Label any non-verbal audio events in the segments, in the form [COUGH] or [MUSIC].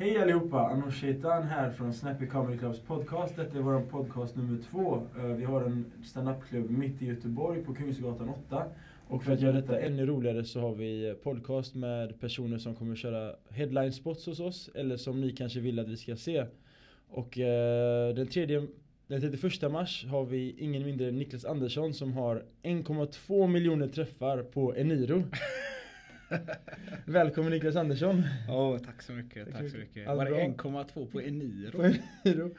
Hej allihopa! Anoush Shaitan här från Snappy Comedy Clubs podcast. Detta är vår podcast nummer två. Eh, vi har en standupklubb mitt i Göteborg på Kungsgatan 8. Och för att göra detta ännu roligare så har vi podcast med personer som kommer köra headline spots hos oss. Eller som ni kanske vill att vi ska se. Och eh, den tredje den 31 mars har vi ingen mindre än Niklas Andersson som har 1,2 miljoner träffar på Eniro. [LAUGHS] [LAUGHS] Välkommen Niklas Andersson. Åh, tack så mycket. Tack Tack så mycket. Var det bra? 1,2 på Eniro? På Eniro.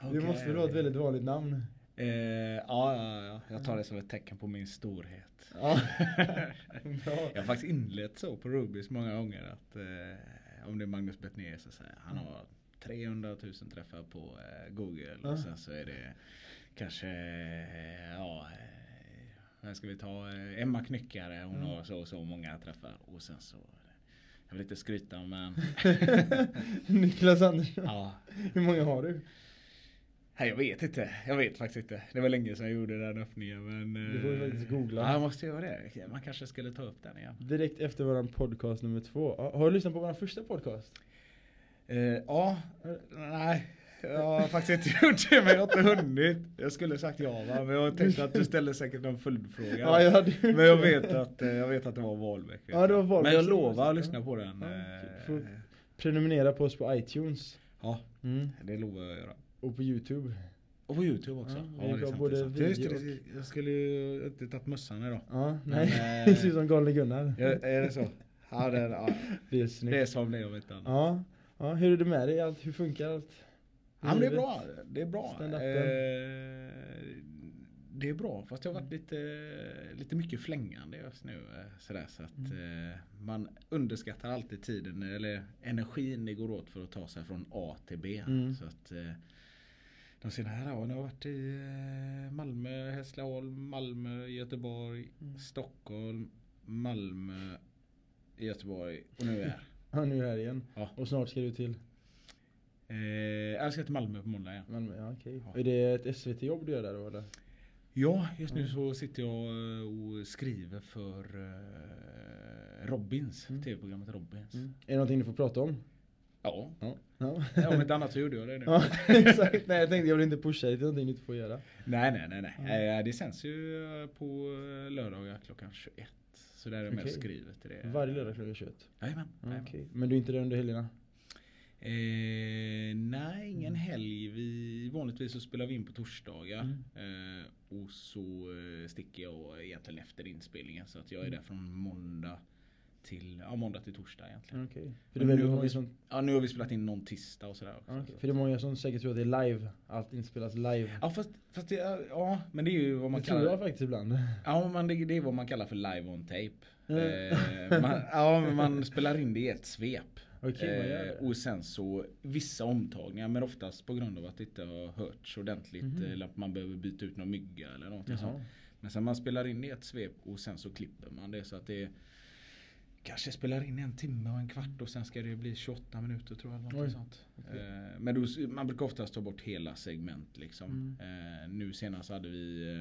Det Okej. måste väl vara ett väldigt vanligt namn. Eh, ja, ja, ja, jag tar det som ett tecken på min storhet. Ja. [LAUGHS] Jag har faktiskt inlett så på Rubis många gånger att eh, om det är Magnus Bettner så säger han har 300 000 träffar på eh, Google och sen så är det kanske, eh, ja, eh, vad ska vi ta, eh, Emma Knyckare, hon Mm. har så och så många träffar och sen så, jag vill inte skryta men [LAUGHS] Niklas Andersson. ja, Hur många har du? Nej, jag vet inte. Jag vet faktiskt inte. Det var länge sedan jag gjorde den öppningen. Men, Du får ju eh, faktiskt googla. Ja, jag måste göra det. Man kanske skulle ta upp den igen. Direkt efter våran podcast nummer två. Har du lyssnat på våran första podcast? Eh, ja, nej. Jag har faktiskt inte [LAUGHS] gjort det men jag har inte hunnit. Jag skulle sagt ja va? men jag tänkte att du ställer säkert någon följdfråga. Ja, jag hade Men jag vet att, eh, jag vet att det var Wahlbeck. Ja, det var. Wahlbeck Men jag lovar var- att lyssna på den. Ja, eh, får- Prenumerera på oss på iTunes. Ja, Mm. det lovar jag att göra. Och på Youtube. Och på Youtube också. Ja, Ja, det är sant, både det är sant. Just det, det- Jag skulle ju inte tagit mössan idag. Ja, Men, nej. eh, [LAUGHS] Det ser ut som galne Gunnar. Ja, är det så? Ja, det, ja. Det är snyggt. det är som det om inte annat. Ja. ja, hur är det med dig? Allt, hur funkar allt? Ja, men det är bra. Det är bra. Eh, det är bra. Fast det har varit lite, lite mycket flängande just nu. eh, Sådär, så att Mm. eh, man underskattar alltid tiden eller energin det går åt för att ta sig från A till B. Mm. Så att eh, de senaste åren har jag varit i Malmö, Hässleholm, Malmö, Göteborg, Mm. Stockholm, Malmö, Göteborg och nu är jag här. [LAUGHS] Ja, nu är jag här igen. Ja. Och snart ska du till jag ska till Malmö på måndag igen. Malmö? Ja, okej. Ja. Är det ett SVT-jobb du gör där då eller? Ja, just nu Mm. så sitter jag eh, och skriver för eh, Robins, Mm. tv-programmet Robins. Mm. Är det någonting du får prata om? Ja, Ja. om inte annat så gjorde jag det nu. Ja, [LAUGHS] exakt. Nej jag tänkte jag vill inte pusha dig till någonting du inte får göra. Nej, nej, nej. nej. Mm. Eh, det sänds ju eh, på eh, lördagar klockan 21. Så där är jag med och skriver till det. Varje lördag klockan 21? Jajamän. Ja. Okej. Men du är inte där under helgerna? Eh, nej, ingen Mm. helg. Vi, vanligtvis så spelar vi in på torsdagar. Mm. Eh, och så eh, sticker jag egentligen efter inspelningen. Så att jag är Mm. där från måndag till, ja, måndag till torsdag egentligen. Okej. För det nu har vi- som... Ja, nu har vi spelat in någon tisdag och sådär också. Okej. så. För det är många som säkert tror att det är live. Allt inspelas live. Ja, fast, fast det, ja, men det är ju vad man det tror kallar jag faktiskt ibland. Ja, men det, det är vad man kallar för live on tape. Ja. Eh, man, ja, men man spelar in det i ett svep. Det? Eh, och sen så vissa omtagningar men oftast på grund av att det inte har hörts ordentligt Mhm. eller att man behöver byta ut någon mygga eller någonting Jaha. sånt. Men sen man spelar in i ett svep och sen så klipper man det så att det kanske spelar in en timme och en kvart och sen ska det bli 28 minuter tror jag. Oj. sånt. Okej. Eh, men då, man brukar oftast ta bort hela segment liksom. Mm. Eh, nu senast hade vi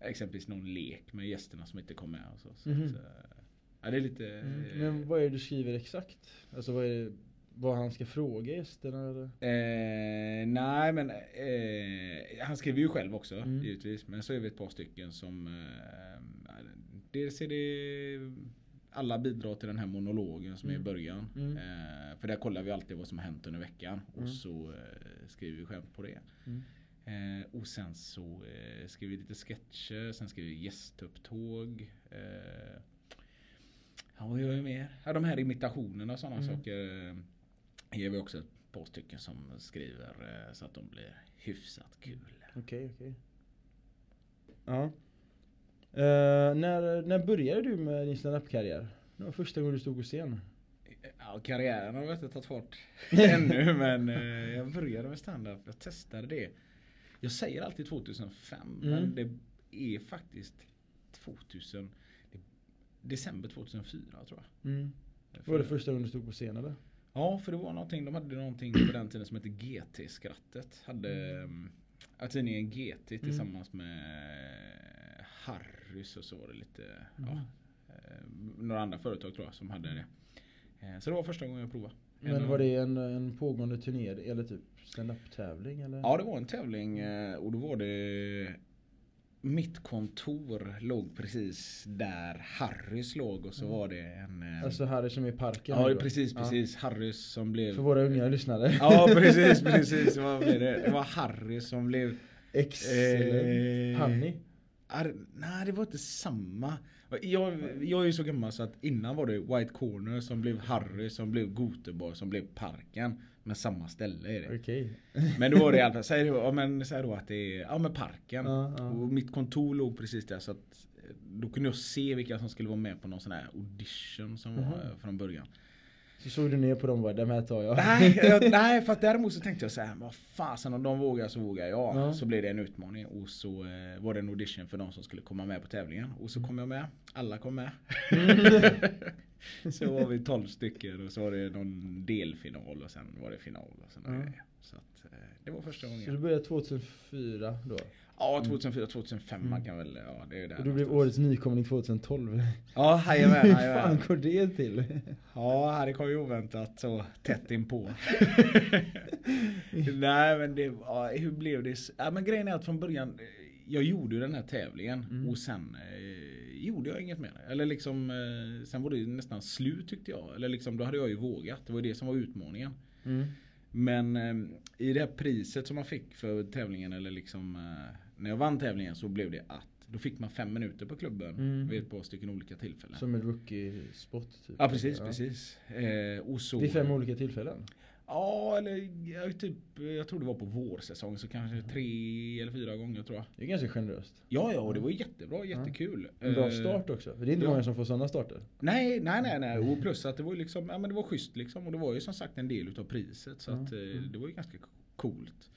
eh, exempelvis någon lek med gästerna som inte kom med. Och så, så Mhm. att, ja, det är lite... Mm. eh, Men vad är det du skriver exakt? Alltså vad är det, vad han ska fråga gästerna eller? Eh, nej men eh, han skriver ju själv också Mm. givetvis. Men så är vi ett par stycken som eh, Dels är det alla bidrar till den här monologen som är i Mm. början. Mm. Eh, för där kollar vi alltid vad som har hänt under veckan. Mm. Och så eh, skriver vi skämt på det. Mm. Eh, och sen så eh, skriver vi lite sketcher. Sen skriver vi gästupptåg. Eh, ja, vad gör vi mer? Ja, de här imitationerna och sådana Mm. saker. Eh, ger vi också ett par stycken som skriver eh, så att de blir hyfsat kul. Okej, okej. Ja. Eh, när, när började du med din standup-karriär? Det var första gången du stod på scen. Ja, karriären har väl inte tagit fart [LAUGHS] ännu men eh, jag började med stand-up. Jag testade det. Jag säger alltid 2005 Mm. men det är faktiskt 2000 det- December 2004 tror jag. Mm. Var det första gången du stod på scen eller? Ja, för det var någonting, de hade någonting på den tiden som hette GT-skrattet. Hade mm. ja, tidningen GT tillsammans med Harrys och så var det lite, ja, Mm. eh, några andra företag tror jag som hade det. Eh, Så det var första gången jag provade. Men En var det en, en pågående turné eller typ stand-up tävling eller? Ja det var en tävling eh, och då var det Mitt kontor låg precis där Harrys låg och så var det en eh, Alltså Harry som är i parken Ja precis, precis. Harrys som blev För våra unga lyssnare. Ja precis, precis. Vad blev det? det var Harry som blev Ex Eh, eller Hanni. Ar- nej det var inte samma. Jag, jag är ju så gammal så att innan var det White Corner som blev Harry som blev Goteborg som blev Parken. Men samma ställe är det. Okej. Men då var det i alla fall, säg då, ja, men, säg då att det är, ja men Parken. Ja, ja. Och mitt kontor låg precis där så att eh, då kunde jag se vilka som skulle vara med på någon sån här audition som var Mhm. eh, från början. Så såg du ner på dem och bara, de här tar jag. Nej, jag, [LAUGHS] nej för att däremot så tänkte jag så här, vad fasen om de vågar så vågar jag. Ja. Så blev det en utmaning och så eh, var det en audition för de som skulle komma med på tävlingen. Och så kom jag med, alla kom med. [LAUGHS] så var vi 12 stycken och så var det någon delfinal och sen var det final och sådana grejer. Så att, eh, det var första Så du gången. började 2004 då? Ja 2004, 2005 man Mm. kan väl, ja det är där Och du blev årets nykomling 2012. Ja jajamän, Hur fan går det till? Ja, det kom ju oväntat så tätt inpå. [LAUGHS] Nej men det, ja, hur blev det? Ja, men grejen är att från början, jag gjorde ju den här tävlingen Mm. och sen eh, gjorde jag inget mer. Eller liksom, eh, sen var det ju nästan slut tyckte jag. Eller liksom, då hade jag ju vågat. Det var det som var utmaningen. Mm. Men eh, i det här priset som man fick för tävlingen eller liksom eh, när jag vann tävlingen så blev det att då fick man fem minuter på klubben Mm. vid ett par stycken olika tillfällen. Som en rookie-spot typ? Ja precis, precis. Eh, och så, Vid fem olika tillfällen? Ja, eller jag, typ, jag tror det var på vårsäsong så kanske tre eller fyra gånger tror jag. Det är ganska generöst. Ja, ja, och det var jättebra, jättekul. En bra Eh, start också. För det är inte ja. många som får sådana starter. Nej, nej, nej, nej. Och plus att det var liksom, ja men det var schysst liksom. Och det var ju som sagt en del utav priset. Så Ja, att eh, mm. det var ju ganska coolt.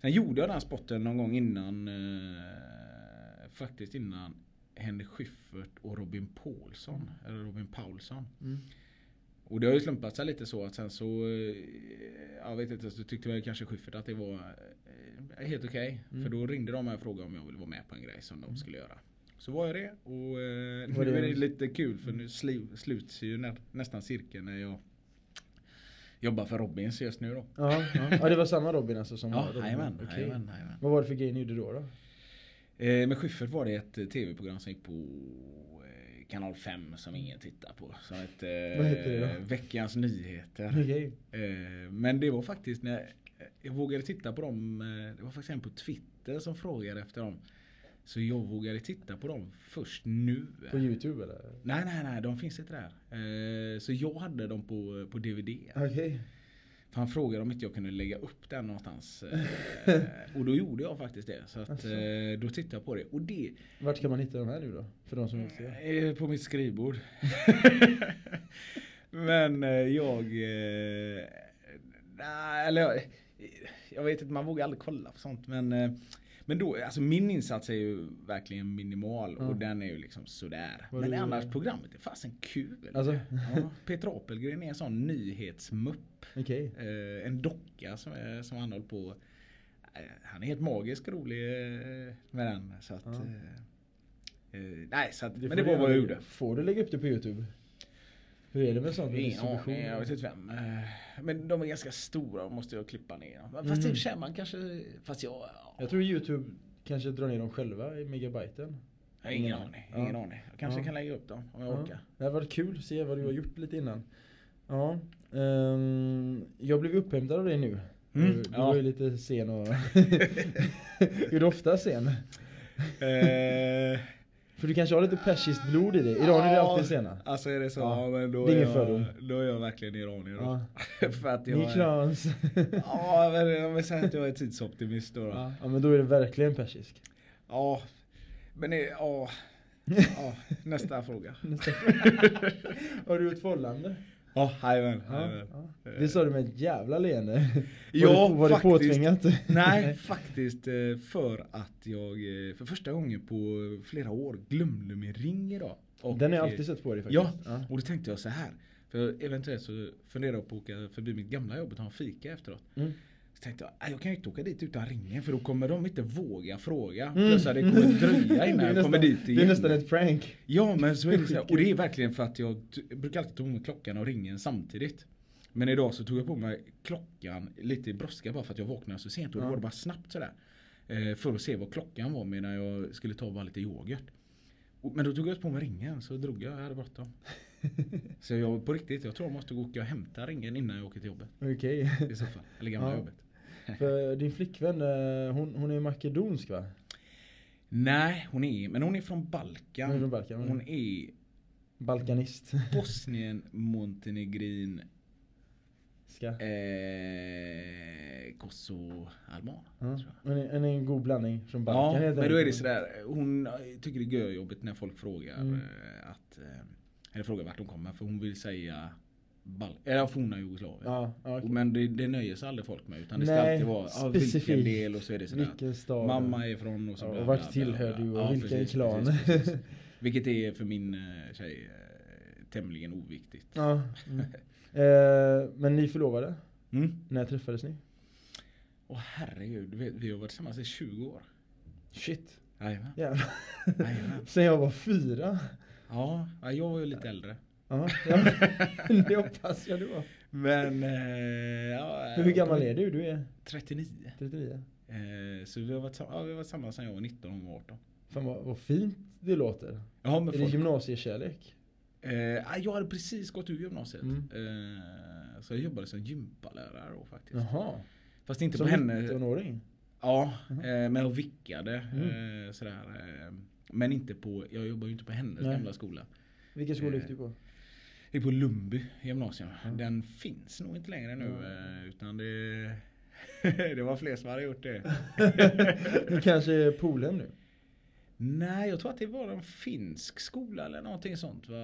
Sen gjorde jag den här spotten någon gång innan, eh, faktiskt innan Henrik Schyffert och Robin Paulsson. Eller Robin Paulsson. Mm. Och det har ju slumpat sig lite så att sen så eh, Jag vet inte, så tyckte väl kanske Schyffert att det var eh, helt okej. Mm. För då ringde de mig och frågade om jag ville vara med på en grej som de skulle göra. Så var jag det och eh, nu är det lite kul för nu slu, sluts ju nä, nästan cirkeln när jag jobbar för Robins just nu då. Ja, ja. ja, det var samma Robin alltså som Ja, Robin. jajamän, jajamän. Vad var det för grej ni gjorde då? då? Eh, med Schyffert var det ett eh, tv-program som gick på eh, kanal 5 som ingen tittar på. Som hette eh? Veckans Nyheter. Okej. Eh, Men det var faktiskt när jag vågade titta på dem. eh, Det var faktiskt en på Twitter som frågade efter dem. Så jag vågade titta på dem först nu. På youtube eller? Nej, nej, nej, de finns inte där. Eh, Så jag hade dem på, på DVD. Okej. För han frågade om inte jag kunde lägga upp den någonstans. Eh, [LAUGHS] Och då gjorde jag faktiskt det. Så att, Asså. eh, då tittade jag på det. Och det Vart kan man hitta de här nu då? För de som inte ser. Eh, På mitt skrivbord. [LAUGHS] Men jag... Nej, eller jag, jag vet inte, man vågar aldrig kolla på sånt. Men, men då, alltså min insats är ju verkligen minimal och den är ju liksom sådär. Vad men annars programmet är fasen kul. Alltså? Ja, [LAUGHS] Peter Apelgren är en sån nyhetsmupp. Okej. Eh, en docka som, är, som han håller på. Eh, han är helt magisk rolig eh, med den. Så att, eh, nej, så att, men det var vad jag gjorde. Får du lägga upp det på youtube? Hur är det med sånt? Ingen aning, jag vet inte vem. Eh, Men de är ganska stora och måste jag klippa ner dem. Fast Mhm. för sig man kanske, fast jag, ja, Jag tror youtube kanske drar ner dem själva i megabyten. jag har ingen aning. Ingen Ja. aning. Jag kanske Ja. kan lägga upp dem om jag Ja. orkar. Det hade varit kul att se vad du har gjort lite innan. Ja. ehm, jag blev upphämtad av dig nu. Mm, Du, du ja. var ju lite sen och... [LAUGHS] [LAUGHS] är du ofta sen? För du kanske har lite persiskt blod i dig. Är det ja, alltid sena. Alltså är det så, Ja. men då Det är är, ingen fördom. jag, då är jag verkligen iranier då. Ja. [LAUGHS] För att jag är, Mikrans. Ja, men säga att jag är tidsoptimist då. då. ja. ja men då är det verkligen persisk. Ja, men det, ja. [LAUGHS] ja. Nästa fråga. Nästa. [LAUGHS] har du ett förhållande? Ja, jajamän. Ja, ja. Det sa du med ett jävla leende. [LAUGHS] Ja, var det, var det faktiskt. påtvingat? [LAUGHS] Nej, faktiskt eh, för att jag eh, för första gången på flera år glömde min ring idag. Och, Den har jag eh, alltid sett på dig faktiskt. Ja, och då tänkte jag så här. För eventuellt så funderar jag på att åka förbi mitt gamla jobb och ta en fika efteråt. Mm. Så tänkte jag, "Nej, jag kan ju inte åka dit utan ringen för då kommer de inte våga fråga. Mm. Plus att det kommer [LAUGHS] dröja innan jag kommer dit Det är igen. nästan ett prank. Ja men så är det så här, och det är verkligen för att jag t- brukar alltid ta med klockan och ringen samtidigt. Men idag så tog jag på mig klockan lite i brådska bara för att jag vaknade så sent. Och då var det bara snabbt sådär. Eh, för att se vad klockan var medan jag skulle ta bara lite yoghurt. Men då tog jag på mig ringen så drog jag, jag hade bråttom. [LAUGHS] så jag på riktigt, jag tror jag måste gå och hämta ringen innan jag åker till jobbet. Okej. I så fall. Eller gamla Ja. jobbet. [LAUGHS] För din flickvän, eh, hon, hon är makedonsk va? Nej, hon är, men hon är från Balkan. Hon är från Balkan, Hon är Balkanist. [LAUGHS] Bosnien, Montenegrin, Ska. eh, Kosovo-alban. Ja. tror jag. Men en, en god blandning från Balkan Ja, men då är det sådär. Hon tycker det är görjobbigt när folk frågar Mm. eh, att eh, Eller frågar vart hon kommer för hon vill säga Bal eller forna Jugoslavien. Ja, okej. Men det, det nöjer sig aldrig folk med utan det ska Nej, alltid vara ja, vilken del och så är det sådär. Mamma är ifrån och så Ja, och vart tillhör du och Ja, vilken precis, klan. precis, precis. [LAUGHS] Vilket är för min eh, tjej eh, tämligen oviktigt. Ja. Mm. [LAUGHS] Eh, men ni förlovade? Mm. När träffades ni? Åh herregud, du vet, vi har varit tillsammans i 20 år. Shit. Jajamän. [LAUGHS] Sen jag var fyra. Ja, ja, jag var ju lite äldre. Ja, [LAUGHS] det hoppas jag var. Men... Eh, ja, Hur gammal är du? Du är 39. 39. Eh, så vi har varit, sam- ja, vi varit tillsammans sedan jag var 19 och hon var 18. Fan vad, vad fint det låter. Ja, men Är det folk, gymnasiekärlek? eh, ja, jag hade precis gått ur gymnasiet. Mm. Eh, så jag jobbade som gympalärare då faktiskt. Jaha. Fast inte Som på henne. 19-åring? Ja, Mhm. eh, men jag vickade. Mm. Eh, sådär, eh, men inte på, jag jobbar ju inte på hennes Nej. gamla skola. Vilken skola gick Eh, du på? Jag är på Lundby gymnasium. Ja. Den finns nog inte längre nu. Eh, Utan det, [LAUGHS] det var fler som hade gjort det. [LAUGHS] Du kanske är Polhem nu? Nej, jag tror att det var en finsk skola eller någonting sånt. Va?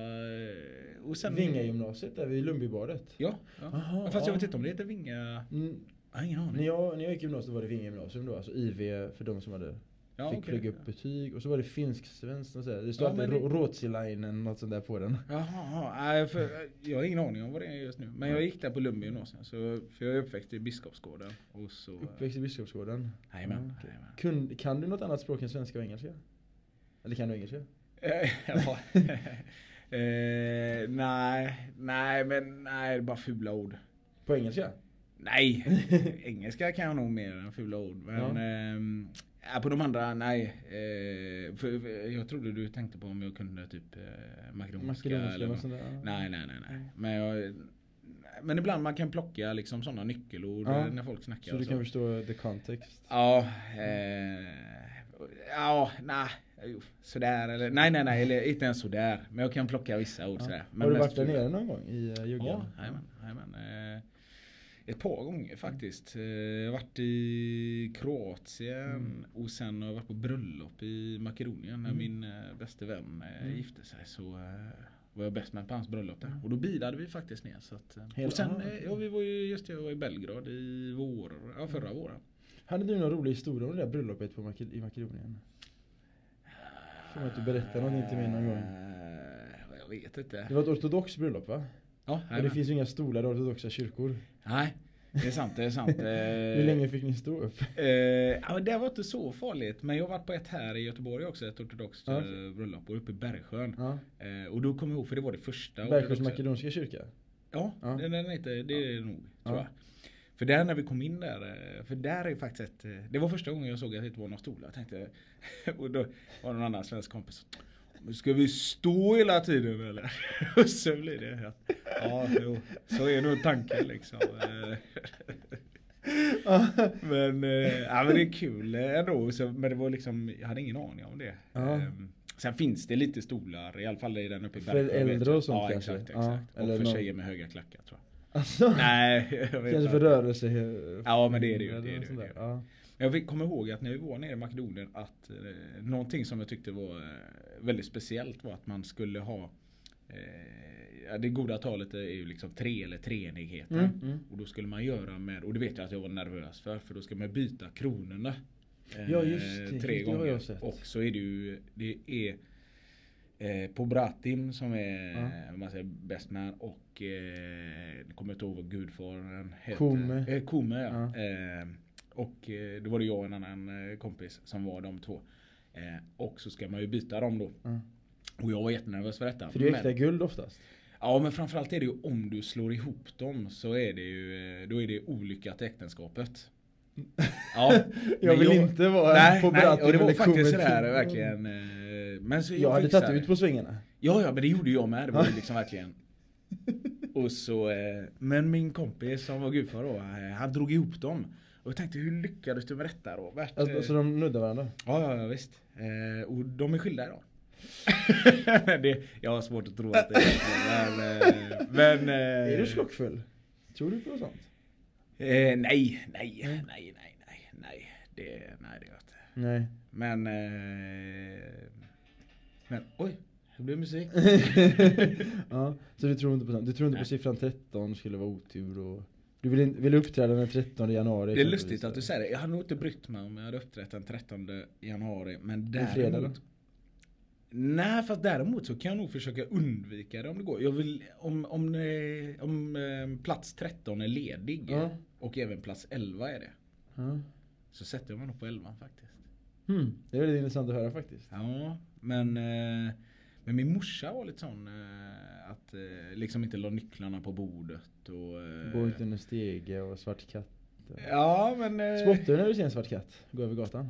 Och sen, Vingagymnasiet där vid Lundbybadet? Ja. ja. Jaha, Fast jag ja. vet inte om det heter Vinga. Mm, Jag har ingen aning. när, jag, när jag gick gymnasiet var det Vinga gymnasium då, alltså IV för de som hade ja, fick okej. plugga upp betyg. Och så var det finsk-svenskt och så här. Det stod Ja, alltid det... Ruotsilainen, något sånt där på den. Jaha. Nej, för, jag har ingen aning om vad det är just nu. Men jag gick där på Lundby gymnasium. Så, för jag är uppväxt i Biskopsgården. Och så... Uppväxt i Biskopsgården. Jajamän. Ja, jajamän. Kun, kan du något annat språk än svenska och engelska? Eller kan du engelska? [LAUGHS] Ja. [LAUGHS] eh, nej, nej men nej, det är bara fula ord. På engelska? Nej, [LAUGHS] engelska kan jag nog mer än fula ord. Men Ja. ehm, ja, på de andra, nej. Eh, för, för jag trodde du tänkte på om jag kunde typ eh, makedonska. Eller något. sånt där? Nej, nej, nej. nej. Mm. Men, jag, men ibland man kan plocka liksom sådana nyckelord Ja. eh, när folk snackar. Så du kan förstå the context? Ja, eh, ja, nej. Sådär eller nej nej nej eller inte ens sådär. Men jag kan plocka vissa ord Ja. sådär. Har du varit där nere någon gång i uh, Juggan? Ja, jajamän. jajamän. Eh, ett par gånger faktiskt. Eh, jag har varit i Kroatien Mm. och sen har jag varit på bröllop i Makedonien när Mm. min eh, bäste vän eh, Mm. gifte sig. Så eh, var jag bäst med på hans bröllop där. Och då bilade vi faktiskt ner. Så att, eh, Hela- och sen, ah, eh, ja vi var ju just det, jag var i Belgrad i vår, ja förra våren. Hade du någon rolig historia om det där bröllopet på Make- i Makedonien? Får man inte berätta någonting till mig någon gång? Eh, Jag vet inte. Det var ett ortodox bröllop va? Ja, Och det finns ju inga stolar i ortodoxa kyrkor. Nej, det är sant. Det är sant. [LAUGHS] Hur Eh, länge fick ni stå upp? Eh, ja, det var inte så farligt. Men jag har varit på ett här i Göteborg också. Ett ortodoxt Ja, eh, bröllop. Och uppe i Bergsjön. Ja. Och då kommer jag ihåg, för det var det första. Bergsjöns makedonska kyrka? Ja, Ja. Den, den heter, det är det nog. Tror Ja. jag. För där när vi kom in där. För där är faktiskt ett, Det var första gången jag såg att det inte var några stolar. Jag tänkte, [LAUGHS] och då var det någon annan svensk kompis. "Men Ska vi stå hela tiden eller? [LAUGHS] Och så blir det att, Ja, jo, så är nog tanken liksom. [LAUGHS] Men, eh, ja, men det är kul eh, ändå. Så, men det var liksom, jag hade ingen aning om det. Ja. Ehm, Sen finns det lite stolar, i alla fall i den uppe i För Bergsjön, vet äldre och sånt ja, kanske? Exakt, Ja, exakt. eller och för någon- tjejer med höga klackar tror jag. Alltså? Nej, jag vet Kanske för inte. rörelse? Ja, men det är det ju, det är det ju, Jag kommer ihåg att när vi var nere i Makedonien att eh, någonting som jag tyckte var eh, väldigt speciellt var att man skulle ha eh, Det goda talet är ju liksom tre eller treenigheten. Mm, mm. Och då skulle man göra med, och det vet jag att jag var nervös för, för då ska man byta kronorna. eh, Ja, just det. Tre Det har gånger. jag sett. Och så är det ju, det är eh, på Bratim som är Ja. man säger best man och eh, kommer inte ihåg vad gudfadern heter. Kome. Eh, Kome ja. Ja. Eh, och eh, då var det jag och en annan eh, kompis som var de två. Eh, och så ska man ju byta dem då. Ja. Och jag var jättenervös för detta. För det är Men- äkta guld oftast. Ja men framförallt är det ju om du slår ihop dem så är det ju, då är det olycka till äktenskapet. [LAUGHS] Ja, Jag vill inte vara nej, på nej, Bratten och det var faktiskt sådär verkligen. Men så Jag hade tagit ut på svängarna. Ja, ja, men det gjorde jag med. Det var ju [LAUGHS] liksom verkligen. Och så, men min kompis som var gudfar då, han drog ihop dem. Och jag tänkte, hur lyckades du med detta då? Vart, Alltså, eh, så de nuddar varandra? Ja, ja, ja visst. Eh, och de är skilda idag. [LAUGHS] det, jag har svårt att tro att det är men, eh, men eh, Är du skrockfull? Tror du på sånt? Eh, nej, nej, nej, nej, nej, nej. Det, nej, det gör jag inte. Nej. Men, eh, men oj, det blev musik. [LAUGHS] ja, så du tror inte på sånt? Du tror inte på siffran 13 skulle vara otur och... Du vill, vill uppträda den 13 januari Det är lustigt att du säger det. Jag hade nog inte brytt mig om jag hade uppträtt den 13 januari. Men En fredag däremot. Nej, fast däremot så kan jag nog försöka undvika det om det går. Jag vill, om, om, om eh, plats 13 är ledig Ja. och även plats 11 är det. Ja. Så sätter jag mig nog på 11 faktiskt. Hmm. Det är väldigt intressant att höra faktiskt. Ja, men, eh, men min morsa var lite sån eh, att eh, liksom inte la nycklarna på bordet och... eh, Gå inte under stege och svart katt. Ja, men... eh, Spottar du när du ser en svart katt gå över gatan?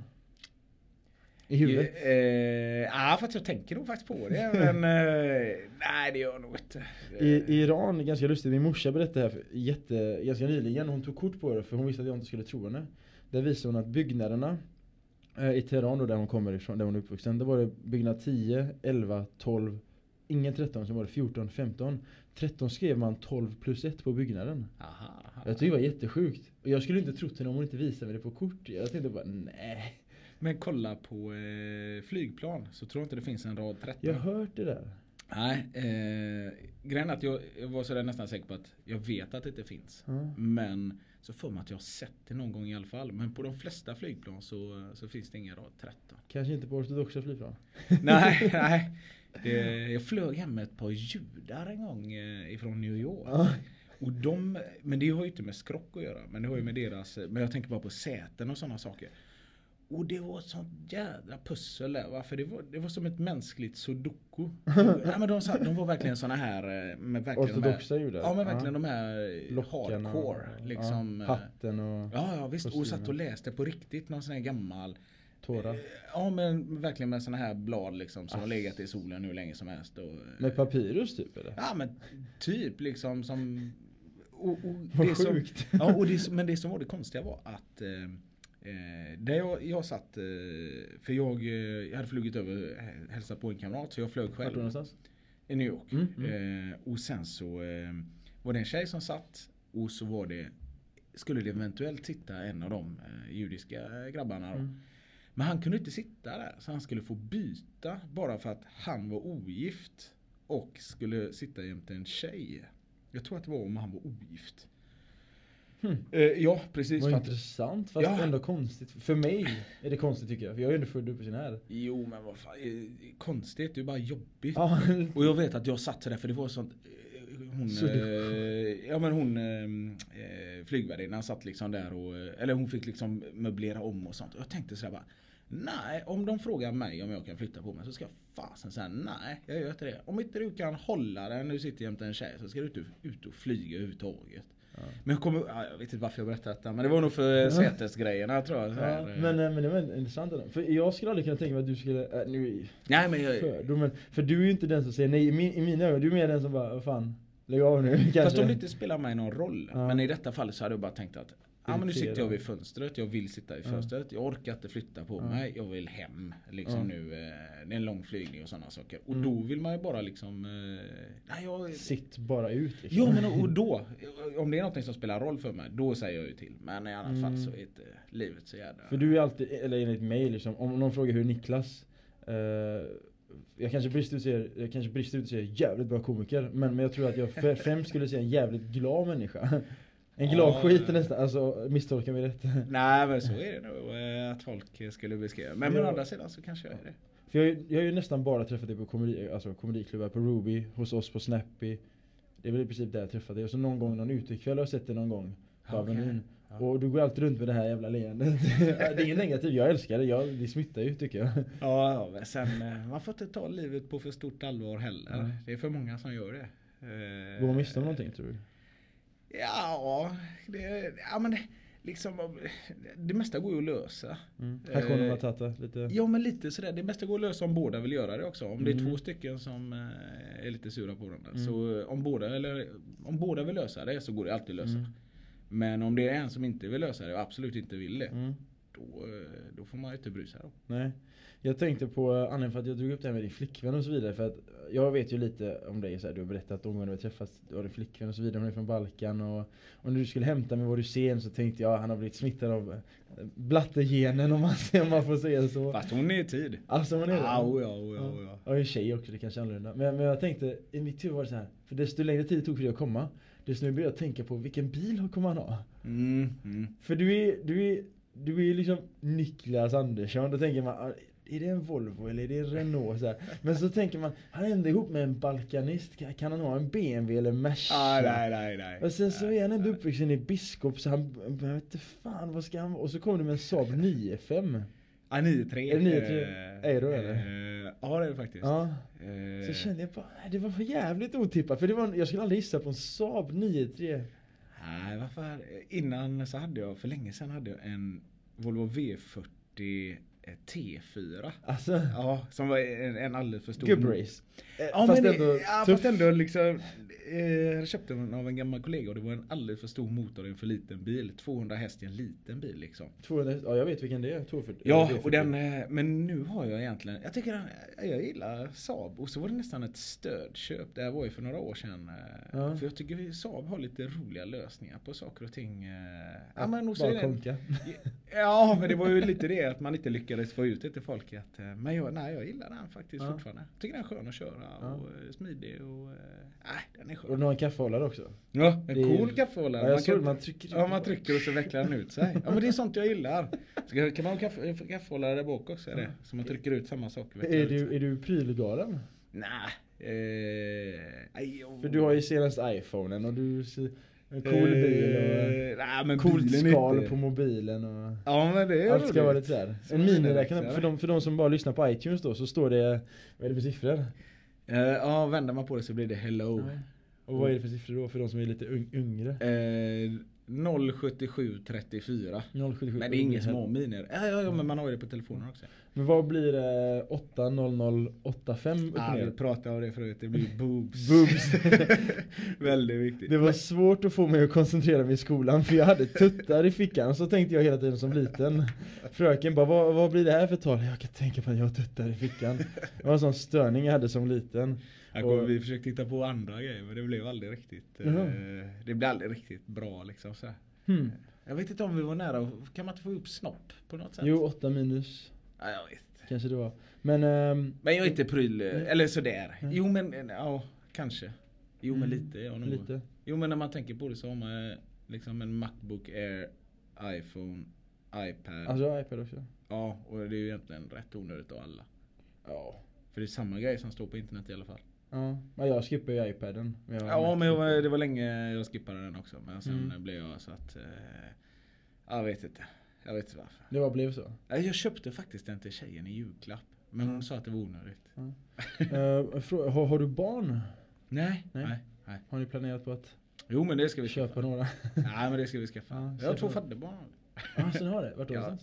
I huvudet? Eh, ja, för att jag tänker nog faktiskt på det. Men eh, nej, det gör jag nog inte. I, I Iran, ganska lustigt, min morsa berättade det här för jätte, ganska nyligen. Hon tog kort på det för hon visste att jag inte skulle tro henne. Där visade hon att byggnaderna eh, i Teheran då, där hon kommer ifrån, där hon är uppvuxen. Där var det byggnad 10, 11, 12, ingen 13, så var det 14, 15. 13 skrev man 12 plus 1 på byggnaden. Aha, aha. Jag tyckte det var jättesjukt. Och jag skulle inte trott henne om hon inte visade mig det på kort. Jag tänkte bara nej. Men kolla på eh, flygplan så tror jag inte det finns en rad 13. Jag har hört det där. Nej, eh, grejen är att jag, jag var sådär nästan säker på att jag vet att det inte finns. Ja. Men så får man att jag har sett det någon gång i alla fall. Men på de flesta flygplan så, så finns det ingen rad 13. Kanske inte på ortodoxa flygplan. [LAUGHS] nej, [LAUGHS] nej. Det, jag flög hem med ett par judar en gång eh, ifrån New York. Ja. Och de, men det har ju inte med skrock att göra. Men det har ju med deras, men jag tänker bara på säten och sådana saker. Och det var ett sånt jädra pussel där. va? För det var, det var som ett mänskligt sudoku. [LAUGHS] ja, men de, sa- de var verkligen såna här eh, med verkligen Ortodoxa judar. Ja men verkligen de här eh, Lockarna hardcore. Liksom, ja, eh, hatten och Ja, ja visst. Och satt och läste på riktigt någon sån här gammal tårar. Ja men verkligen med såna här blad liksom som Ah. har legat i solen hur länge som helst. Och, Med papyrus typ eller? Ja men typ liksom som och, och Vad det som, sjukt. ja, och det, Men det som var det konstiga var att eh, där jag, jag satt, eh, för jag, eh, jag hade flugit över eh, hälsat på en kamrat så jag flög Vart då själv någonstans? i New York. Mm, Eh, och sen så eh, var det en tjej som satt och så var det skulle det eventuellt sitta en av de judiska grabbarna då. Mm. Men han kunde inte sitta där så han skulle få byta bara för att han var ogift och skulle sitta jämte en tjej. Jag tror att det var om han var ogift. Hmm. Eh, ja precis. Vad intressant fast Ja. ändå konstigt. För mig är det konstigt tycker jag. För jag är ju ändå född och uppvuxen här. jo men vad fan, eh, konstigt, det är bara jobbigt. [LAUGHS] Och jag vet att jag satt där för det var sånt eh, hon, Så eh, ja men hon eh, flygvärdinnan satt liksom där och eh, eller hon fick liksom möblera om och sånt. Och jag tänkte sådär bara Nej, om de frågar mig om jag kan flytta på mig så ska jag fasen säga nej, jag gör inte det. Om inte du kan hålla den när du sitter jämte en tjej så ska du inte ut och flyga överhuvudtaget. Ja. Men jag kommer, ja, jag vet inte varför jag berättar detta men det var nog för sätesgrejerna tror jag. Ja, här, eh. men, eh, men det var intressant ändå. För jag skulle aldrig kunna tänka mig att du skulle, äh, nu nej men jag, fördom, men För du är ju inte den som säger nej i, min, i mina ögon. Du är mer den som bara, vad fan, lägg av nu kanske. [LAUGHS] Fast om det inte spelar mig någon roll. Ja. Men i detta fallet så hade jag bara tänkt att Ja men nu sitter jag vid fönstret, jag vill sitta Ja. fönstret, jag orkar inte flytta på Ja. mig, jag vill hem. Liksom Ja. nu, eh, det är en lång flygning och sådana saker. Och Mm. då vill man ju bara liksom, eh, nej jag... Sitt bara ut liksom. Ja men och- då, om det är något som spelar roll för mig, då säger jag ju till. Men i annat Mm. fall så är inte livet så jävla... För du är alltid, eller enligt mig liksom, om någon frågar hur Niklas eh, jag kanske brister ut säger, jag kanske brister ut och säger jävligt bra komiker Men, men jag tror att jag främst skulle säga en jävligt glad människa En glad Ja. skit nästan, alltså misstolka mig rätt [LAUGHS] Nej men så är det nog eh, att folk skulle beskriva. Men, men å Ja. andra sidan så kanske jag är det. För jag, jag har ju nästan bara träffat dig på komedi, alltså komediklubbar, på Ruby, hos oss på Snappy Det är väl i princip där jag träffat dig, och så någon gång någon utekväll har jag sett dig någon gång på Okej. Avenyn Ja. Och du går alltid runt med det här jävla leendet [LAUGHS] Det är inget negativt, jag älskar det, jag, det smittar ju tycker jag Ja, ja, men sen eh, man får inte ta livet på för stort allvar heller. Nej. Det är för många som gör det. Eh, Går man miste om någonting tror du? Ja, det, ja men liksom, det mesta går ju att lösa. Mm. Hakuna Eh, Matata, lite. Ja men lite sådär, det mesta går att lösa om båda vill göra det också. Om det är Mm. två stycken som eh, är lite sura på varandra. Mm. Så eh, om båda, eller, om båda vill lösa det så går det alltid att lösa. Mm. Men om det är en som inte vill lösa det och absolut inte vill det. Då, eh, då får man ju inte bry sig då. Nej. Jag tänkte på eh, anledningen för att jag drog upp det här med din flickvän och så vidare. För att jag vet ju lite om dig. Så här, du har berättat om gånger vi har träffats. Du har din flickvän och så vidare. Hon är från Balkan. Och, och när du skulle hämta mig var du sen så tänkte jag han har blivit smittad av eh, blattegenen om man, om man får säga så. Fast hon är i tid. Alltså man är det? Ja, oh ja, oh ja, jag är tjej också, det kanske är annorlunda. Men, men jag tänkte, i mitt huvud var det så här. För desto längre tid det tog för dig att komma. Desto mer började jag tänka på vilken bil kommer han ha? Mm, mm. För du är, du är, du är ju liksom Niklas Andersson. Då tänker man, ah, är det en Volvo eller är det en Renault? Så här. Men så tänker man, han är ändå ihop med en balkanist. Kan, han ha en BMW eller Merca? Ah, nej, nej, nej. Och sen så är han ändå uppvuxen i Biskop så han, jag vet inte fan vad ska han Och så kommer du med en Saab 9-5. Ah, 9-3. Är det 9-3? Eh, Är det eller? eh, Ja det är det faktiskt. Ja. Eh, Så kände jag bara, det var för jävligt otippat. För det var, jag skulle aldrig gissa på en Saab 9-3. Nej, varför? Innan så hade jag, för länge sedan hade jag en Volvo V40 T4. Alltså, Ja, som var en, en alldeles för stor gubbrace. Eh, Ja, fast men ändå ja, fast ändå liksom eh, Jag köpte den av en gammal kollega och det var en alldeles för stor motor i en för liten bil 200 häst i en liten bil liksom 200, ja jag vet vilken det är. 240. Ja, eller V40. och den, eh, men nu har jag egentligen, jag tycker den- jag gillar Saab och så var det nästan ett stödköp. Det här var ju för några år sedan. eh, Ja. För jag tycker vi- Saab har lite roliga lösningar på saker och ting. eh. Ja, Att men och Bara konka. ja, men det var ju lite det att man inte lyckades få ut det till folk. Att, eh, men jag, nej, jag gillar den faktiskt Ja. fortfarande. Tycker den är skön att köra Ja. och eh, smidig och, eh, nej, den är Och skön. den har en kaffehållare också. Ja, en Det är- cool kaffehållare. Ja, Man kan- man trycker Ja, man trycker och så vecklar den ut sig. Ja, men det är sånt jag gillar. Så kan man ha kaffe, kaffehållare där bak också? Är det? Så man trycker ut samma sak. och vecklar Är du, är du prylgalen? Nej. Eh. För du har ju senast iPhonen och du ser en cool bil Eh, nej, och men coolt skal inte- på mobilen och Ja men det är allt ska roligt. vara lite såhär. Så En miniräknare, för de, för de som bara lyssnar på iTunes då så står det, vad är det för siffror? Eh, ja, vänder man på det så blir det hello. Och vad är det för siffror då för de som är lite un- yngre? Eh, 07734. 077 Men det är inga små miner. Ja, ja, ja, men man har ju det på telefonen också. Men vad blir det 80085 upp och Ja, vi pratade om det förut. Det blir boobs. Boobs. [LAUGHS] Väldigt viktigt. Det var svårt att få mig att koncentrera mig i skolan för jag hade tuttar i fickan så tänkte jag hela tiden som liten Fröken bara, vad, vad blir det här för tal? Jag kan tänka på att jag har tuttar i fickan Det var en sån störning jag hade som liten Och- vi försökte hitta på andra grejer men det blev aldrig riktigt eh, Jaha. Det blev aldrig riktigt bra liksom så hmm. Jag vet inte om vi var nära, kan man inte få upp snopp på något sätt? Jo, 8 minus Ja, jag vet kanske det var Men ehm, Men jag är inte pryl, eller sådär. Mm. Jo men, eh, ja kanske. Jo men Mm. lite, ja nog. lite Jo men när man tänker på det så har man eh, liksom en Macbook Air, iPhone, iPad. Alltså iPad också Ja, och det är ju egentligen rätt onödigt av alla. Ja För det är samma grej som står på internet i alla fall. Ja, jag skippar ju iPaden Ja men var- det var länge jag skippade den också. Men sen Mm. blev jag så att... Eh, jag vet inte. Jag vet inte varför. Det bara blev så Jag köpte faktiskt den till tjejen i julklapp. Men hon sa att det var onödigt. Eh, frå- har, har du barn? Nej, Nej. nej, nej. Har ni planerat på att Jo men det ska vi köpa skaffa. några? Nej men det ska vi skaffa. Ja, jag har två fadderbarn. Ja, så ni har det? Vart då Ja.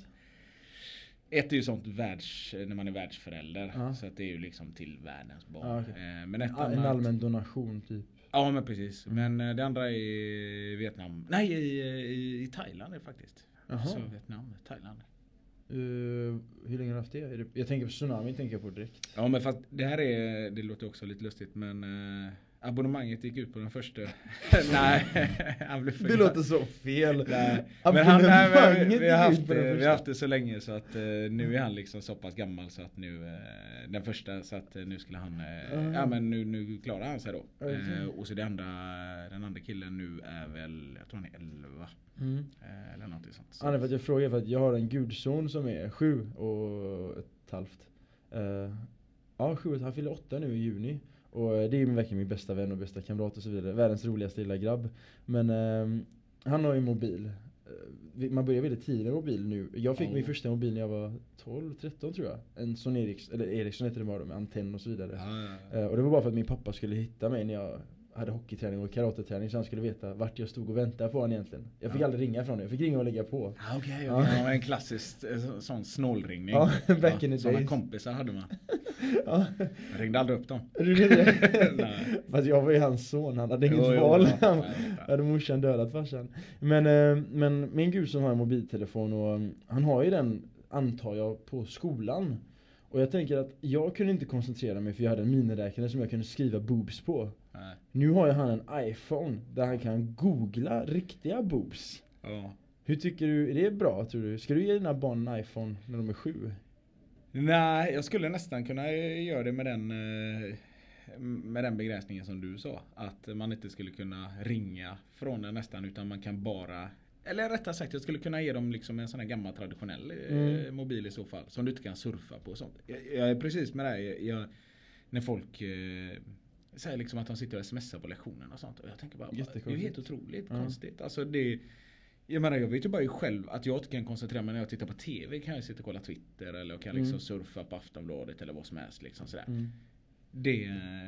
Ett är ju sånt världs, när man är världsförälder. Ja. Så att det är ju liksom till världens barn. Ja, okej. Eh, Men ett Ja, en allmän donation typ Ja men precis. Men eh, det andra är i Vietnam. Nej i, i, i Thailand är det faktiskt. Jaha. Så Vietnam, Thailand. Eh, hur länge har du haft det? Det? Jag tänker på tsunami, tänker jag på direkt. Ja men fast det här är, det låter också lite lustigt men eh, abonnemanget gick ut på den första. [LAUGHS] nej, [LAUGHS] han blev Det låter så fel. Nej, men han, nej, men vi, har haft, den vi har haft det så länge så att eh, nu är han liksom så pass gammal så att nu eh, den första så att eh, nu skulle han Aha. ja men nu, nu klarar han sig då. Okej. Eh, och så det andra, den andra killen nu är väl, jag tror han är 11 Mm. eh, eller någonting sånt. Så. Anledningen för att jag frågar för att jag har en gudson som är sju och ett halvt. Ja, sju han fyller åtta nu i juni. Och eh, det är ju verkligen min bästa vän och bästa kamrat och så vidare. Världens roligaste lilla grabb. Men ehm, han har ju mobil. Eh, Man börjar väldigt tidigt med mobil nu. Jag fick Oh. min första mobil när jag var 12, 13 tror jag. En Sony Ericsson, eller Ericsson heter det bara med antenn och så vidare. Ja. Eh, och det var bara för att min pappa skulle hitta mig när jag hade hockeyträning och karateträning så han skulle veta vart jag stod och väntade på honom egentligen. Jag fick Ja. aldrig ringa från det. Jag fick ringa och lägga på. Ah, Okej, okay, Ja. ja. en klassisk eh, så- sån snålringning. Ja, [LAUGHS] back in the Såna days. kompisar hade man. [LAUGHS] Ja, Jag ringde aldrig upp dem. [LAUGHS] Fast jag var ju hans son, han hade inget Jo, jo, val. ja, Han hade morsan dödat farsan. Men, eh, men min gud som har en mobiltelefon och mm, han har ju den, antar jag, på skolan. Och jag tänker att jag kunde inte koncentrera mig för jag hade en miniräknare som jag kunde skriva boobs på. Nej. Nu har ju han en iPhone där han kan googla riktiga boobs. Ja. Hur tycker du, är det bra tror du? Ska du ge dina barn en iPhone när de är sju? Nej, jag skulle nästan kunna göra det med den eh, med den begränsningen som du sa. Att man inte skulle kunna ringa från den nästan utan man kan bara eller rättare sagt jag skulle kunna ge dem liksom en sån här gammal traditionell eh, Mm. mobil i så fall. Som du inte kan surfa på och sånt. Jag, jag är precis med dig. Jag, när folk eh, säger liksom att de sitter och smsar på lektionerna och sånt. Och jag tänker bara, det är ju helt otroligt Ja. konstigt. Alltså det jag menar jag vet ju bara själv att jag inte kan koncentrera mig när jag tittar på TV. Kan jag sitta och kolla Twitter eller jag kan liksom Mm. surfa på Aftonbladet eller vad som helst. Liksom sådär. Mm. Det,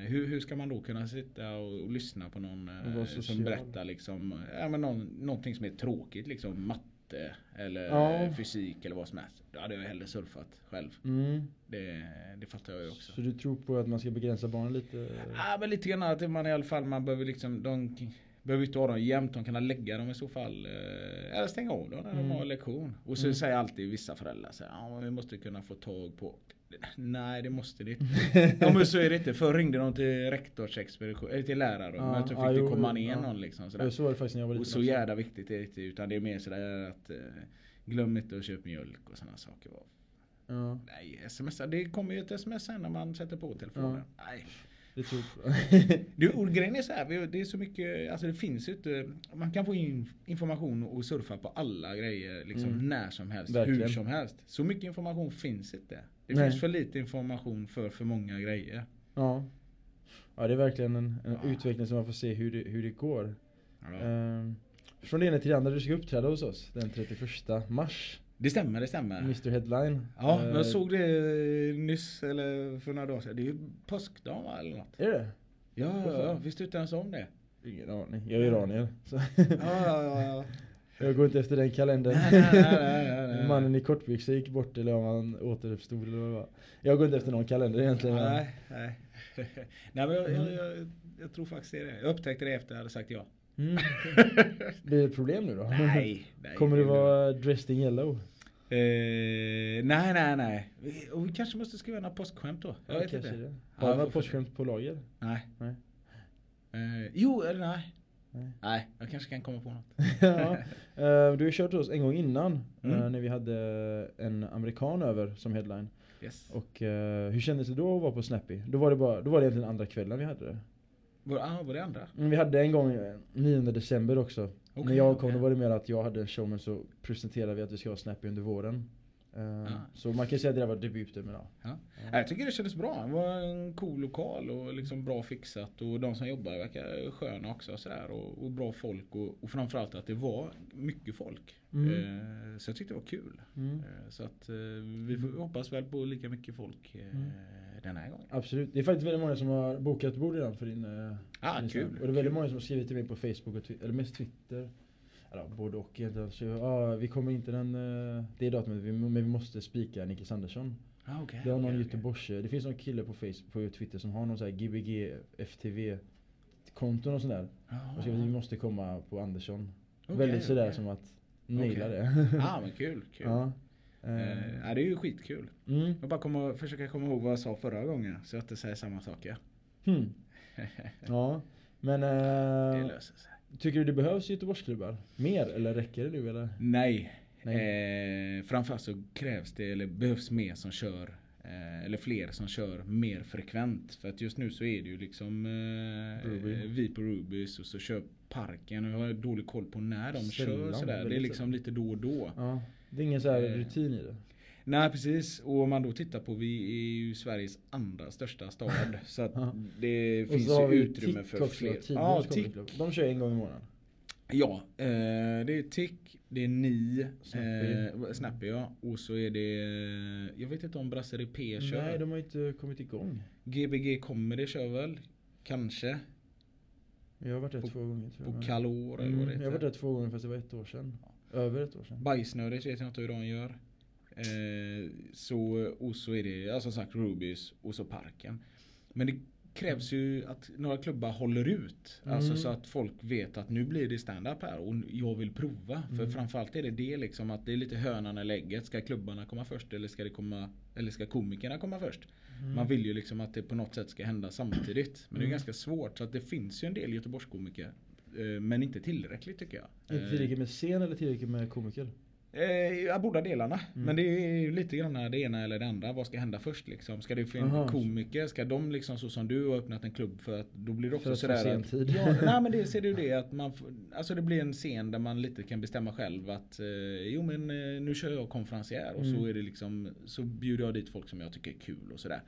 hur, hur ska man då kunna sitta och, och lyssna på någon eh, som berättar liksom, ja, men någon, någonting som är tråkigt liksom matte eller Ja. fysik eller vad som helst. Då hade jag hellre surfat själv. Mm. Det, det fattar jag ju också. Så du tror på att man ska begränsa barnen lite? Ja men lite grann att man i alla fall man behöver liksom de behöver inte ha dem jämt. De kan lägga dem i så fall. eh, Eller stänga av dem när Mm. de har lektion. Och så Mm. säger alltid vissa föräldrar så här, men vi måste kunna få tag på Nej det måste det inte. [LAUGHS] ja men så är det inte. Förr ringde de till rektorsexpedition, eller till lärare. Ja, men så fick ja, det komma ner ja. någon liksom. Sådär. så var det faktiskt när jag var liten Och så jävla viktigt är det inte. Utan det är mer sådär att eh, glöm inte att köpa mjölk och sådana saker. Ja, Nej, sms, det kommer ju ett sms sen när man sätter på telefonen. Nej. Det tror jag. [LAUGHS] Du, grejen är så här, det är så mycket, alltså det finns ju inte, man kan få in information och surfa på alla grejer liksom Mm. när som helst, Verkligen. hur som helst. Så mycket information finns inte. Det Nej. finns för lite information för för många grejer. Ja. Ja det är verkligen en, en Ja. utveckling som man får se hur det, hur det går. Ja. Ehm, från det ena till det andra, du ska uppträda hos oss den 31 mars. Det stämmer, det stämmer. Mr Headline. Ja, Eh, jag såg det nyss eller för några dagar sedan. Det är ju påskdagen va, eller något. Är det? Ja, ja, ja, visste du inte ens om det? Ingen aning. Jag är iranier. Så Ja, ja, ja. ja. [LAUGHS] jag går inte efter den kalendern. Nej, nej, nej. Mannen i kortbyxor gick bort eller om han återuppstod eller vad. Jag går inte efter någon kalender egentligen. Nej, nej. [LAUGHS] nej men jag, jag, jag, jag tror faktiskt det är det. Jag upptäckte det efter jag hade sagt ja. Mm. [LAUGHS] Blir det ett problem nu då? Nej, [LAUGHS] nej. Kommer du det vara dressed in yellow? Eh, nej, nej, nej. Vi- Och vi kanske måste skriva några påskskämt då. Jag Ja, vet inte. det. Ja, Har du jag några påskskämt på lager? Nej. Nej. Eh, jo, eller nej. Nej. Nej, jag kanske kan komma på något. [LAUGHS] ja. Eh, Du har kört oss en gång innan. Mm. eh, När vi hade en amerikan över som headline. Yes. Och eh, hur kändes det då att vara på Snappy? Då var det, bara, då var det egentligen andra kvällen vi hade det. Var, ah, var det andra? Men vi hade en gång eh, 9 december också. Okej, När jag kom okej. då var det mer att jag hade en show men så presenterade vi att vi ska ha Snappy under våren. Eh, Ah. Så man kan säga att det där var debuten men ja. Ja. Jag tycker det kändes bra. Det var en cool lokal och liksom bra fixat. Och de som jobbar verkar sköna också. Sådär, och, och bra folk. Och, och framförallt att det var mycket folk. Mm. Eh, så jag tyckte det var kul. Mm. Eh, så att vi hoppas väl på lika mycket folk Mm. den här gången. Absolut. Det är faktiskt väldigt många som har bokat bord redan för din... Ah, din kul. stand. Och det är väldigt många som har skrivit till mig på Facebook och eller mest Twitter. Eller både och. Så, ja, vi kommer inte den, eh, det datumet, men vi måste spika Nicky Andersson. Ah, okay, Det har någon Göteborgs, det finns någon kille på Facebook, på Twitter som har någon sån här Gbg FTV konton och sådär. Och skriver att vi måste komma på Andersson. väldigt sådär som att naila det. Ja men kul. kul. ja. Eh, ja, det är ju skitkul. mm. Jag bara kommer, försöka komma ihåg vad jag sa förra gången. Så jag inte säger samma saker. Hmm. [LAUGHS] Ja. Men det eh, löser sig. Tycker du det behövs Göteborgsklubbar? Mer eller räcker det nu eller? Nej. Nej. Eh, framförallt så krävs det, eller behövs mer som kör eh, eller fler som kör mer frekvent. För att just nu så är det ju liksom eh, vi på Rubys och så kör Parken. Och jag har dålig koll på när de Sällan, kör sådär. Det är liksom lite då och då. Ja. Det är ingen så här Eh. rutin i det. Nej precis. Och om man då tittar på, vi är ju Sveriges andra största stad. [LAUGHS] så att Ja. det Och finns så har ju vi utrymme Tick för också, fler. Tidens Ja, Comedy Tick. Club. De kör en gång i månaden. Ja, eh, det är Tick, det är Ni, Snappy. eh, Snappy ja. Och så är det, jag vet inte om Brasserie P kör. Nej, de har inte kommit igång. Gbg Comedy kör väl? Kanske. Jag har varit där På- två gånger tror På jag. Kalor eller mm, vad det Jag har varit heter. där två gånger fast det var ett år sedan. Över ett år sedan. Bajsnödigt vet jag inte hur de gör. Eh, så, och så är det ja, som sagt Rubys och så parken. Men det krävs ju att några klubbar håller ut. Alltså Mm. så att folk vet att nu blir det stand-up här och jag vill prova. För Mm. framförallt är det det liksom att det är lite hönan eller ägget. Ska klubbarna komma först eller ska det komma Eller ska komikerna komma först? Mm. Man vill ju liksom att det på något sätt ska hända samtidigt. Men det är Mm. ganska svårt. Så att det finns ju en del Göteborgskomiker. eh, Men inte tillräckligt tycker jag. Inte Eh, tillräckligt med scen eller tillräckligt med komiker? Eh, båda delarna. Mm. Men det är ju lite grann det ena eller det andra. Vad ska hända först liksom? Ska det finnas Aha. komiker? Ska de liksom så som du har öppnat en klubb för att då blir det också För få sådär att, scentid. ja, [LAUGHS] nej men det ser du ju det att man Alltså det blir en scen där man lite kan bestämma själv att eh, Jo men eh, nu kör jag konferencier och så Mm. är det liksom Så bjuder jag dit folk som jag tycker är kul och sådär.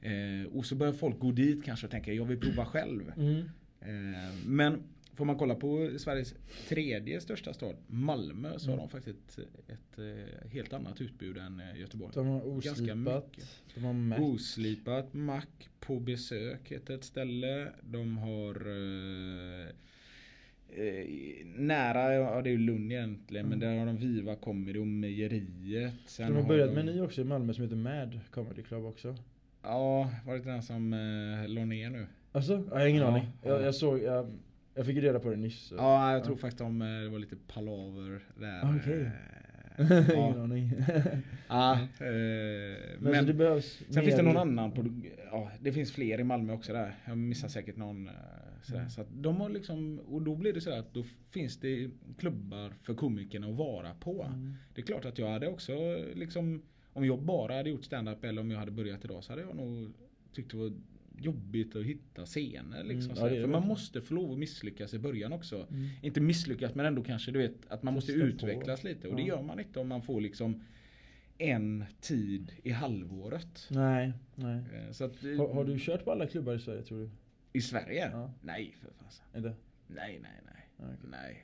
Eh, och så börjar folk gå dit kanske och tänka jag vill prova själv. Mm. Eh, Men får man kolla på Sveriges tredje största stad, Malmö, så har Mm. de faktiskt ett, ett eh, helt annat utbud än eh, Göteborg. De har Ganska oslipat. mycket. De har Mac. Oslipat, Mack, På besök heter ett ställe. De har eh, eh, Nära, ja det är ju Lund egentligen, men Mm. där har de Viva Comedy och Mejeriet. Sen De har börjat de, med en ny också i Malmö som heter Mad Comedy Club också. Ja, var det inte den som eh, la ner nu? Alltså? Jag har ingen Ja, aning. ja. Jag, jag såg, jag, jag fick reda på det nyss. så- Ja, jag tror faktiskt om eh, det var lite palaver där. Okej. eh, [LAUGHS] ingen ja. aning. [LAUGHS] Ja, eh, men, men så det behövs sen finns det någon annan på, ja det finns fler i Malmö också där. Jag missar säkert någon. eh, Sådär. Mm. Så de har liksom, och då blir det så att då finns det klubbar för komikerna att vara på. Mm. Det är klart att jag hade också liksom, om jag bara hade gjort stand-up eller om jag hade börjat idag så hade jag nog tyckt det var jobbigt att hitta scener. Liksom, Mm, ja, det det För man måste få lov att misslyckas i början också. Mm. Inte misslyckas men ändå kanske du vet att man måste Testa på. utvecklas lite och det Ja. gör man inte om man får liksom en tid i halvåret. Nej, nej. Eh, Så att, Har, har du kört på alla klubbar i Sverige tror du? I Sverige? Ja. Nej för fasen. Inte? Nej nej nej. Okej. Nej.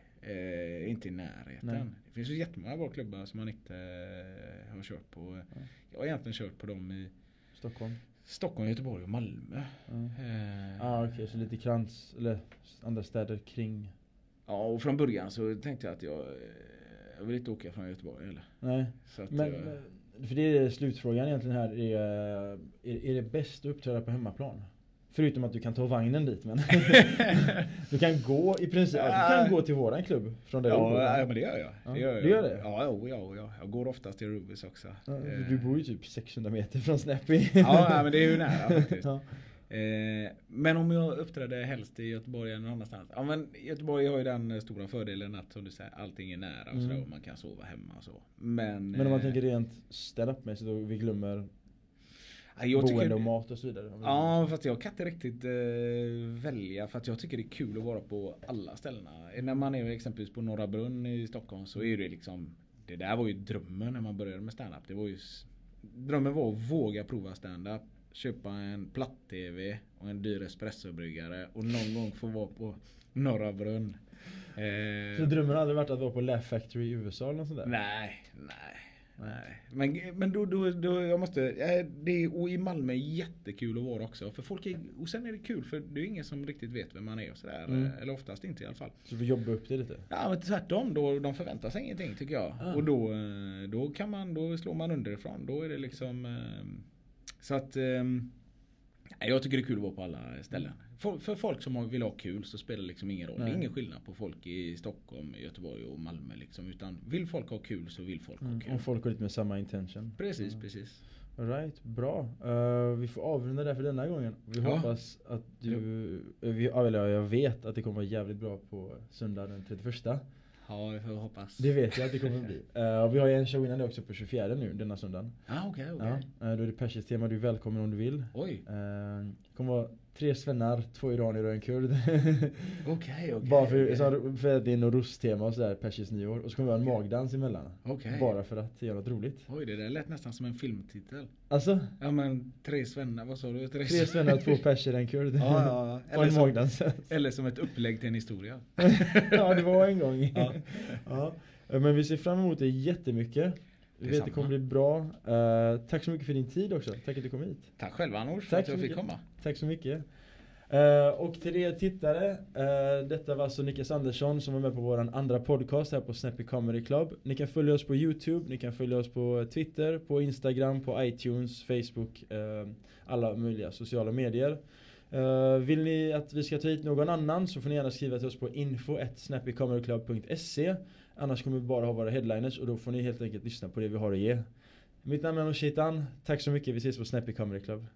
Eh, inte i närheten. Nej. Det finns ju jättemånga bra klubbar som man inte eh, har kört på. Ja. Jag har egentligen kört på dem i Stockholm? Stockholm, Göteborg och Malmö. Ja. Eh, Ah, okej, så lite krans, eller andra städer kring? Ja och från början så tänkte jag att jag, eh, jag vill inte åka från Göteborg eller. Nej. Men, jag, men- för det är slutfrågan egentligen här. Är, är, är det bäst att uppträda på hemmaplan? Förutom att du kan ta vagnen dit men [LAUGHS] Du kan gå i princip, du kan gå till våran klubb från där du bor. Ja, ja men det gör jag. Ja, Det gör jag. du gör det? Ja, jo, ja, ja, jag går oftast till Rubis också. Ja, Du bor ju typ 600 meter från Snappy. Ja, men det är ju nära [LAUGHS] faktiskt. Ja. Eh, men om jag uppträdde helst i Göteborg eller någon annanstans. Ja men Göteborg har ju den eh, stora fördelen att som du säger allting är nära och Mm. sådär och man kan sova hemma och så. Men, Men om man eh, tänker rent stand-up-mässigt och vi glömmer ja, jag tycker, boende och mat och så vidare. Ja fast jag kan inte riktigt eh, välja för att jag tycker det är kul att vara på alla ställena. När man är exempelvis på Norra Brunn i Stockholm så är det liksom Det där var ju drömmen när man började med stand-up. Det var ju s- Drömmen var att våga prova stand-up Köpa en platt-tv och en dyr espressobryggare och någon gång få vara på Norra Brunn. Eh, Så drömmen har aldrig varit att vara på Laugh Factory i USA eller något sånt där? Nej, nej, nej. Men, men då, då, då jag måste, eh, det är, och i Malmö är jättekul att vara också. För folk är, och sen är det kul för det är ingen som riktigt vet vem man är och sådär. Mm. eh, Eller oftast inte i alla fall. Så du får jobba upp det lite? Ja men tvärtom, då, de förväntar sig ingenting tycker jag. Ah. Och då, eh, då kan man, då slår man underifrån. Då är det liksom Så att Jag tycker det är kul att vara på alla ställen. För, för folk som har- vill ha kul så spelar det liksom ingen roll. Det Nej. är ingen skillnad på folk i Stockholm, Göteborg och Malmö liksom. Utan vill folk ha kul så vill folk ha Mm. kul. Om folk går dit med samma intention? Precis, Mm. precis. Alright, bra. Eh, vi får avrunda där för denna gången. Vi Ja. hoppas att du, eh, vi, ja, eller jag vet att det kommer vara jävligt bra på söndag den 31. Ja, vi får hoppas. Det vet jag att det kommer bli. [LAUGHS] Eh, och vi har ju en show innan det också på 24 nu denna söndagen. Ah, okej, okej. Ja, eh, då är det Persisk tema, du är välkommen om du vill. Oj, Det kommer vara tre svennar, två iranier och en kurd. [LAUGHS] okej, okej. Bara för, så, för att det är något russtema och sådär, persiskt nyår. Och så kommer vi ha en magdans emellan. Okej. Bara för att göra något roligt. Oj, det där lät nästan som en filmtitel. Alltså, Ja men tre svennar, vad sa du? tre svennar, två perser, en kurd. [LAUGHS] Ja, ja, ja. och en som, magdans. eller som ett upplägg till en historia. [LAUGHS] ja, det var en gång. Ja. Ja. Men vi ser fram emot det jättemycket. Vi vet att det kommer bli bra. Eh, tack så mycket för din tid också. Tack att du kom hit. Tack själva Anors för att jag fick komma. Tack så mycket. Uh, och till er tittare, uh, detta var alltså Niklas Andersson som var med på vår andra podcast här på Snappy Comedy Club. Ni kan följa oss på Youtube, ni kan följa oss på Twitter, på Instagram, på iTunes, Facebook, uh, alla möjliga sociala medier. Vill ni att vi ska ta hit någon annan så får ni gärna skriva till oss på info.snappycomedyclub.se Annars kommer vi bara ha våra headliners och då får ni helt enkelt lyssna på det vi har att ge. Mitt namn är Anoshitan, tack så mycket, vi ses på Snappy Comedy Club.